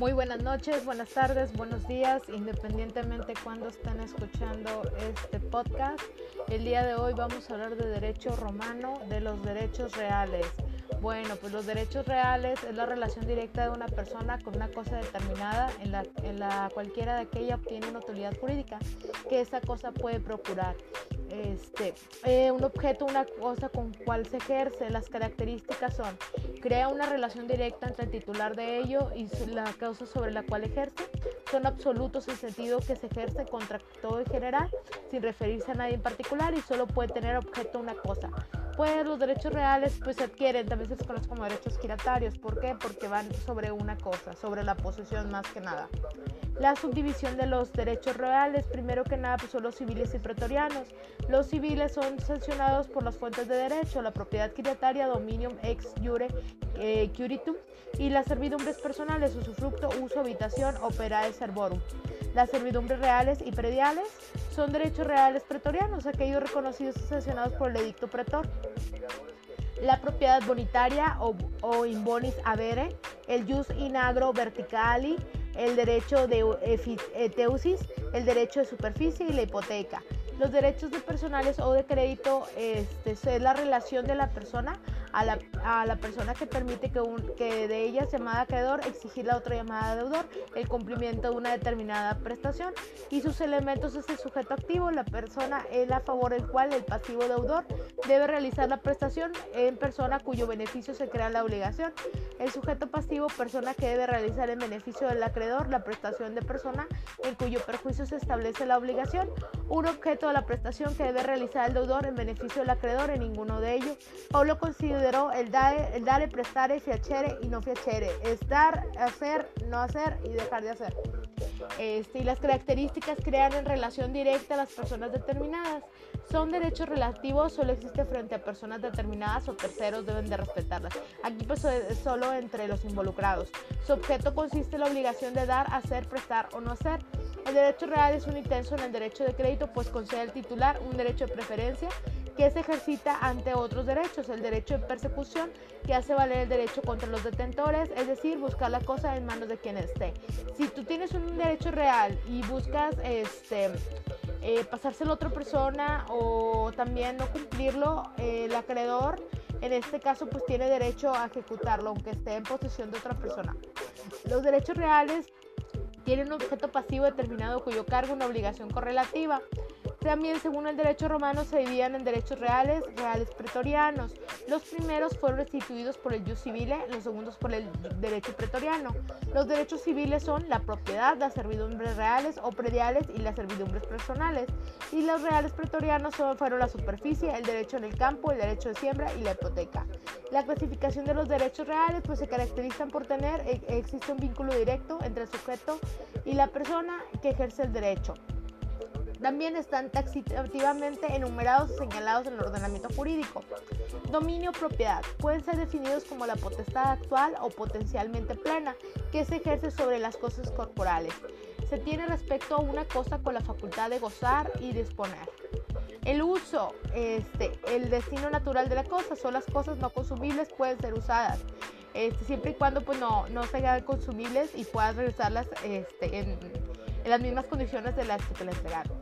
Muy buenas noches, buenas tardes, buenos días, independientemente cuando estén escuchando este podcast. El día de hoy vamos a hablar de derecho romano, de los derechos reales. Bueno, pues los derechos reales es la relación directa de una persona con una cosa determinada en la, en la cualquiera de aquella obtiene una utilidad jurídica que esa cosa puede procurar este, eh, un objeto, una cosa con cual se ejerce. Las características son, crea una relación directa entre el titular de ello y la causa sobre la cual ejerce. Son absolutos en sentido que se ejerce contra todo en general, sin referirse a nadie en particular y solo puede tener objeto una cosa. Pues los derechos reales pues se adquieren, también se conocen como derechos giratarios. ¿Por qué? Porque van sobre una cosa, sobre la posesión más que nada. La subdivisión de los derechos reales, primero que nada, pues son los civiles y pretorianos. Los civiles son sancionados por las fuentes de derecho, la propiedad quiritaria, dominium ex jure eh, curitum, y las servidumbres personales, usufructo, uso, habitación, operae servorum. Las servidumbres reales y prediales son derechos reales pretorianos, aquellos reconocidos y sancionados por el edicto pretor la propiedad bonitaria o, o in bonis avere, el jus in agro verticali, el derecho de eteusis, el derecho de superficie y la hipoteca. Los derechos de personales o de crédito este, es la relación de la persona a la, a la persona que permite que, un, que de ella llamada acreedor exigir la otra llamada deudor el cumplimiento de una determinada prestación y sus elementos es el sujeto activo, la persona es a favor del cual el pasivo deudor debe realizar la prestación en persona cuyo beneficio se crea la obligación. El sujeto pasivo, persona que debe realizar en beneficio del acreedor la prestación de persona en cuyo perjuicio se establece la obligación. Un objeto de la prestación que debe realizar el deudor en beneficio del acreedor en ninguno de ellos. Pablo consideró el dare, el dare, prestare, fiachere y no fiachere. Estar, hacer, no hacer y dejar de hacer. Este, y las características crean en relación directa a las personas determinadas. Son derechos relativos, solo existe frente a personas determinadas o terceros deben de respetarlas. Aquí pues es solo entre los involucrados. Su objeto consiste en la obligación de dar, hacer, prestar o no hacer. El derecho real es un intenso en el derecho de crédito, pues concede al titular un derecho de preferencia que se ejercita ante otros derechos, el derecho de persecución que hace valer el derecho contra los detentores, es decir, buscar la cosa en manos de quien esté. Si tú tienes un derecho real y buscas este eh, pasárselo a otra persona o también no cumplirlo, el acreedor en este caso pues tiene derecho a ejecutarlo aunque esté en posesión de otra persona. Los derechos reales tienen un objeto pasivo determinado cuyo cargo una obligación correlativa. También, según el derecho romano, se dividían en derechos reales, reales pretorianos. Los primeros fueron restituidos por el jus civile, los segundos por el derecho pretoriano. Los derechos civiles son la propiedad, las servidumbres reales o prediales y las servidumbres personales. Y los reales pretorianos fueron la superficie, el derecho en el campo, el derecho de siembra y la hipoteca. La clasificación de los derechos reales pues se caracterizan por tener, e, existe un vínculo directo entre el sujeto y la persona que ejerce el derecho también están taxativamente enumerados y señalados en el ordenamiento jurídico. Dominio propiedad. Pueden ser definidos como la potestad actual o potencialmente plena que se ejerce sobre las cosas corporales. Se tiene respecto a una cosa con la facultad de gozar y disponer. El uso, este, el destino natural de la cosa, son las cosas no consumibles, pueden ser usadas. Este, siempre y cuando pues, no, no sean consumibles y puedas regresarlas este, en, las mismas condiciones de las que te las entregaron.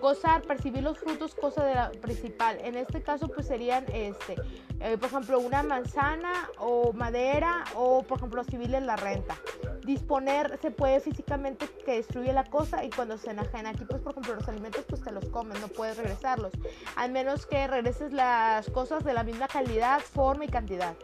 Gozar, percibir los frutos, cosa de la principal. En este caso, pues serían, este, eh, por ejemplo, una manzana o madera o, por ejemplo, civiles la renta. Disponer se puede físicamente que destruye la cosa y cuando se enajena aquí, pues por ejemplo, los alimentos, pues te los comen, no puedes regresarlos. Al menos que regreses las cosas de la misma calidad, forma y cantidad.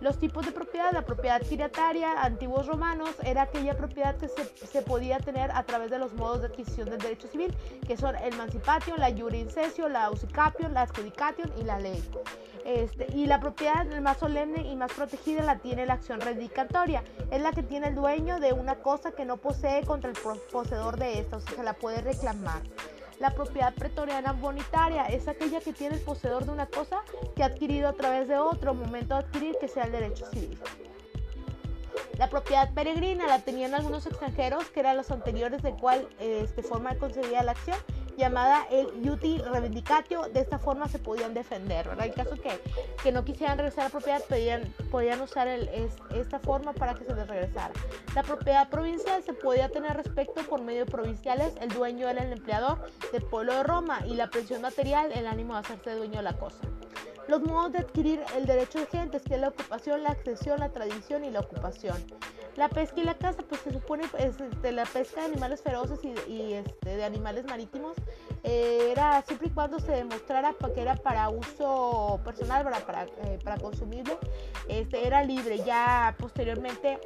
Los tipos de propiedad, la propiedad girataria, antiguos romanos, era aquella propiedad que se, podía tener a través de los modos de adquisición del derecho civil, que son el mancipatio, la incesio, la usicapio, la adjudicatio y la ley. Este, y la propiedad más solemne y más protegida la tiene la acción redicatoria. Es la que tiene el dueño de una cosa que no posee contra el poseedor de esta, o sea, se la puede reclamar. La propiedad pretoriana bonitaria es aquella que tiene el poseedor de una cosa que ha adquirido a través de otro momento de adquirir que sea el derecho civil. La propiedad peregrina la tenían algunos extranjeros, que eran los anteriores de cual este, forma concedida la acción, llamada el uti reivindicatio. De esta forma se podían defender, ¿verdad? En caso que, que no quisieran regresar a la propiedad, podían, podían usar el, esta forma para que se les regresara. La propiedad provincial se podía tener respecto por medio de provinciales, el dueño era el empleador del pueblo de Roma y la presión material, el ánimo de hacerse dueño de la cosa. Los modos de adquirir el derecho de gentes, que es la ocupación, la accesión, la tradición y la ocupación. La pesca y la caza, pues se supone este, la pesca de animales feroces y, este, de animales marítimos eh, era siempre y cuando se demostrara que era para uso personal, para, para, eh, este, era libre. Ya posteriormente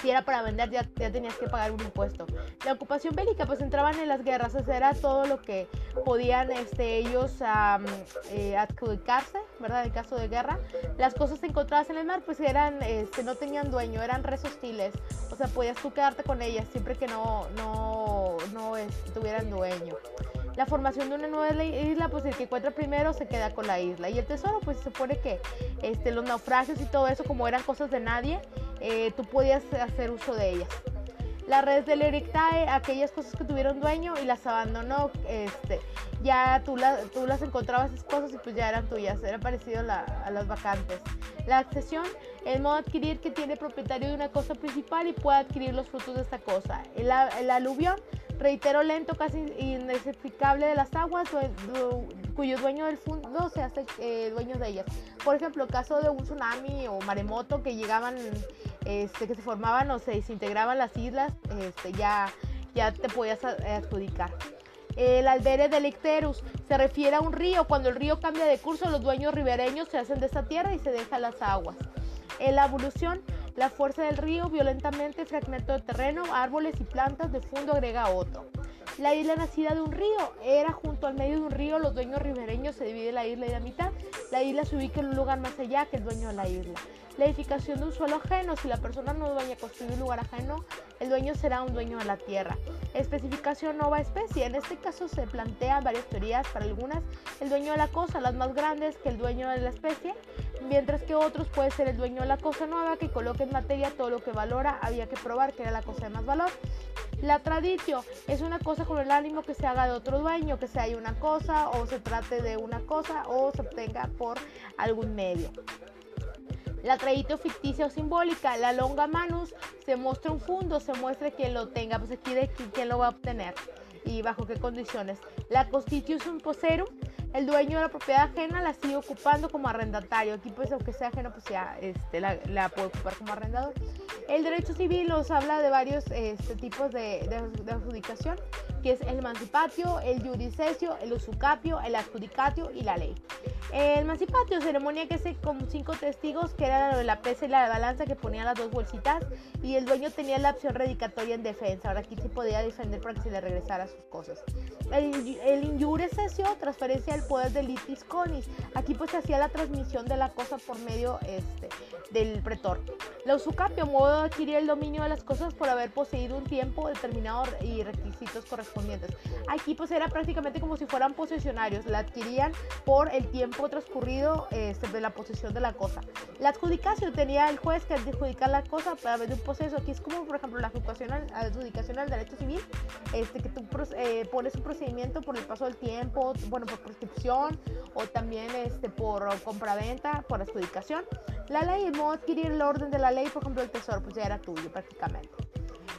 si era para vender ya, ya, tenías que pagar un impuesto. La ocupación bélica pues entraban en las guerras, eso era todo lo que podían este, ellos eh, adjudicarse, ¿verdad? En caso de guerra. Las cosas encontradas en el mar pues eran, este, no tenían dueño, eran res hostiles, o sea, podías tú quedarte con ellas siempre que no, no, no este, tuvieran dueño la formación de una nueva isla, pues el que encuentra primero se queda con la isla. Y el tesoro, pues se supone que este, los naufragios y todo eso, como eran cosas de nadie, eh, tú podías hacer uso de ellas. La red del Erictae, aquellas cosas que tuvieron dueño y las abandonó, este, ya tú, tú las encontrabas esas cosas y pues ya eran tuyas, era parecido a las vacantes. La accesión, el modo de adquirir que tiene propietario de una cosa principal y puede adquirir los frutos de esta cosa. El, el aluvión, reitero lento, casi inexplicable de las aguas, cuyo dueño del fondo se hace eh, dueño de ellas. Por ejemplo, caso de un tsunami o maremoto que llegaban, este, que se formaban o se desintegraban las islas, este, ya, ya te podías adjudicar. El albere delicterus se refiere a un río. Cuando el río cambia de curso, los dueños ribereños se hacen de esta tierra y se dejan las aguas. En la evolución, la fuerza del río violentamente fragmentó el terreno, árboles y plantas de fondo agrega otro. La isla nacida de un río era junto al medio de un río, los dueños ribereños se divide la isla y la mitad. La isla se ubica en un lugar más allá que el dueño de la isla. La edificación de un suelo ajeno, si la persona no dueña construir un lugar ajeno, el dueño será un dueño de la tierra. Especificación nova especie, en este caso se plantean varias teorías, para algunas el dueño de la cosa, las más grandes que el dueño de la especie, mientras que otros puede ser el dueño de la cosa nueva que coloque en materia todo lo que valora, había que probar que era la cosa de más valor. La traditio es una cosa con el ánimo que se haga de otro dueño, que se haya una cosa o se trate de una cosa o se obtenga por algún medio. La traditio ficticia o simbólica, la longa manus, se muestra un fondo, se muestra quien lo tenga, pues aquí de quién lo va a obtener y bajo qué condiciones. La constitución poserum el dueño de la propiedad ajena la sigue ocupando como arrendatario. Aquí pues aunque sea ajeno pues ya este, la, puede ocupar como arrendador. El derecho civil nos habla de varios este, tipos de, adjudicación, que es el emancipatio, el jurisdiccio, el usucapio, el adjudicatio y la ley. El emancipatio, ceremonia que se con cinco testigos, que era la pesa y la balanza que ponían las dos bolsitas, y el dueño tenía la opción redicatoria en defensa. Ahora aquí se podía defender para que se le regresara sus cosas. El, el transferencia del poder de litis conis. Aquí pues se hacía la transmisión de la cosa por medio este, del pretor. La usucapio, modo de adquirir el dominio de las cosas por haber poseído un tiempo determinado y requisitos correspondientes. Aquí pues era prácticamente como si fueran posesionarios, la adquirían por el tiempo transcurrido este, de la posesión de la cosa. La adjudicación tenía el juez que adjudicar la cosa a través de un proceso. Aquí es como por ejemplo la adjudicación al, adjudicación al derecho civil, este, que tú eh, pones un procedimiento por el paso del tiempo, bueno, por prescripción o también este, por compraventa, por adjudicación. La ley, el modo adquirir el orden de la ley, por ejemplo, el tesoro, pues ya era tuyo prácticamente.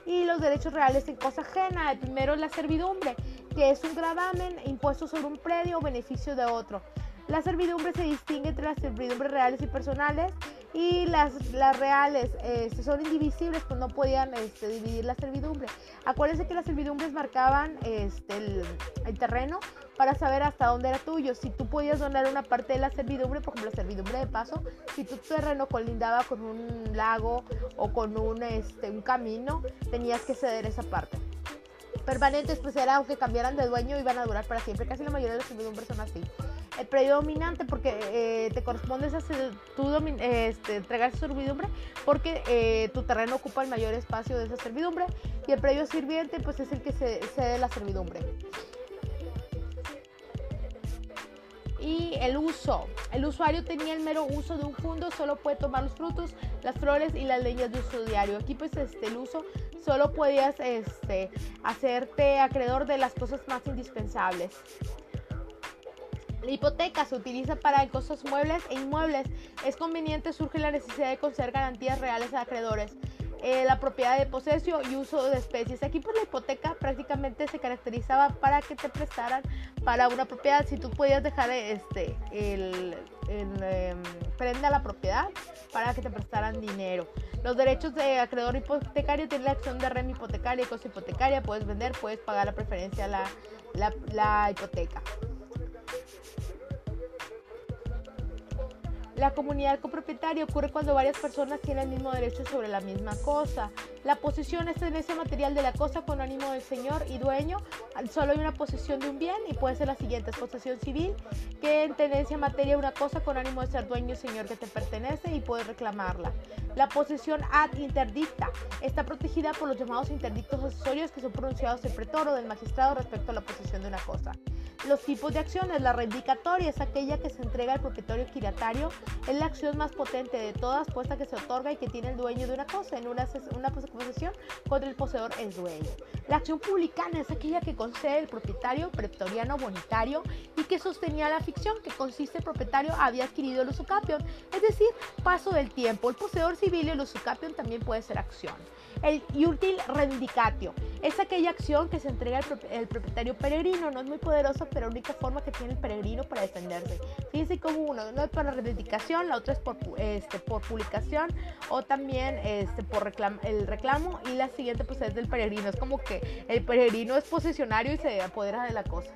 Y los derechos reales en cosa ajena. El primero la servidumbre, que es un gravamen impuesto sobre un predio o beneficio de otro. La servidumbre se distingue entre las servidumbres reales y personales y las, las reales este, son indivisibles, pues no podían este, dividir la servidumbre. Acuérdense que las servidumbres marcaban este, el, terreno para saber hasta dónde era tuyo. Si tú podías donar una parte de la servidumbre, por ejemplo, la servidumbre de paso, si tu terreno colindaba con un lago o con un, este, camino, tenías que ceder esa parte permanentes, pues era aunque cambiaran de dueño, iban a durar para siempre. Casi la mayoría de las servidumbres son así el predio dominante porque eh, te corresponde esa, tu este, entregar servidumbre porque eh, tu terreno ocupa el mayor espacio de esa servidumbre y el predio sirviente pues es el que se cede la servidumbre. y el uso. El usuario tenía el mero uso de un fondo, solo puede tomar los frutos, las flores y las leñas de uso diario. Aquí pues este, el uso solo podías este, hacerte acreedor de las cosas más indispensables. La hipoteca se utiliza para cosas muebles e inmuebles. Es conveniente, surge la necesidad de conceder garantías reales a acreedores. Eh, la propiedad de posesio y uso de especies. Aquí por pues, la hipoteca prácticamente se caracterizaba para que te prestaran para una propiedad. Si tú podías dejar este, el, em, prenda la propiedad para que te prestaran dinero. Los derechos de acreedor hipotecario tienen la acción de rem hipotecaria y cosa hipotecaria. Puedes vender, puedes pagar la preferencia la, la, la hipoteca. La comunidad copropietaria ocurre cuando varias personas tienen el mismo derecho sobre la misma cosa. La posesión es tenencia material de la cosa con ánimo del señor y dueño. Solo hay una posesión de un bien y puede ser la siguiente. posesión civil, que en tenencia materia una cosa con ánimo de ser dueño y señor que te pertenece y puedes reclamarla. La posesión ad interdicta está protegida por los llamados interdictos accesorios que son pronunciados del pretor o del magistrado respecto a la posesión de una cosa. Los tipos de acciones, la reivindicatoria es aquella que se entrega al propietario quiratario, es la acción más potente de todas, puesta que se otorga y que tiene el dueño de una cosa en una, una posesión contra el poseedor es dueño. La acción publicana es aquella que concede el propietario pretoriano bonitario y que sostenía la ficción que consiste el propietario había adquirido el usucapión, es decir, paso del tiempo. El poseedor civil y el usucapión también puede ser acción. El util reivindicatio es aquella acción que se entrega al propietario peregrino, no es muy poderoso, pero la única forma que tiene el peregrino para defenderse. Fíjense como uno, no es para reivindicación, la otra es por, este, por publicación o también este, por el reclamo y la siguiente pues es del peregrino. Es como que el peregrino es posesionario y se apodera de la cosa.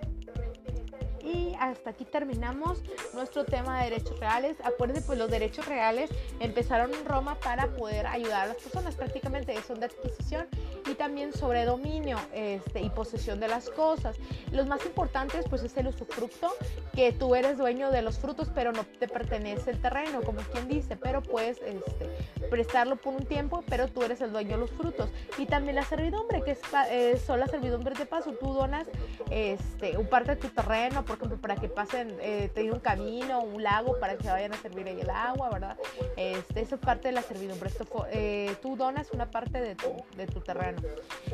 Y hasta aquí terminamos nuestro tema de derechos reales. Acuérdense, pues los derechos reales empezaron en Roma para poder ayudar a las personas. Prácticamente son de adquisición y también sobre dominio este, y posesión de las cosas. Los más importantes, pues es el usufructo, que tú eres dueño de los frutos, pero no te pertenece el terreno, como quien dice, pero puedes este, prestarlo por un tiempo, pero tú eres el dueño de los frutos. Y también la servidumbre, que es, eh, son las servidumbres de paso. Tú donas este, un parte de tu terreno, por ejemplo, para que pasen, eh, te un camino, un lago, para que vayan a servir ahí el agua, ¿verdad? Este, eso es parte de la servidumbre. Esto, eh, tú donas una parte de tu, de tu terreno.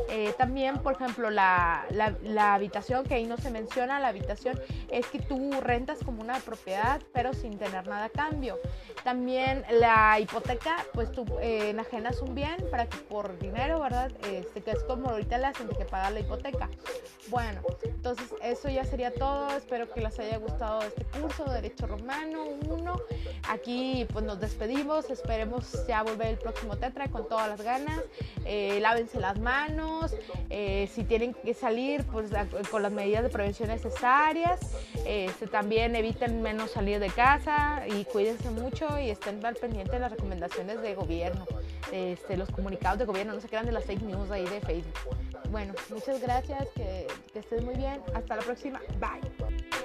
Eh, también, por ejemplo, la, la, la, habitación, que ahí no se menciona, la habitación es que tú rentas como una propiedad, pero sin tener nada a cambio. También la hipoteca, pues tú enajenas un bien para que por dinero, ¿verdad? Este, que es como ahorita le hacen que pagar la hipoteca. Bueno, entonces eso ya sería todo. Espero que les haya gustado este curso de Derecho Romano 1. Aquí pues nos despedimos. Esperemos ya volver el próximo tetra con todas las ganas. Eh, lávense las manos. Eh, si tienen que salir, pues con las medidas de prevención necesarias. Este, también eviten menos salir de casa y cuídense mucho y estén al pendiente de las recomendaciones de gobierno, este, los comunicados de gobierno, no se quedan de las fake news ahí de Facebook. Bueno, muchas gracias, que, que estés muy bien. Hasta la próxima. Bye.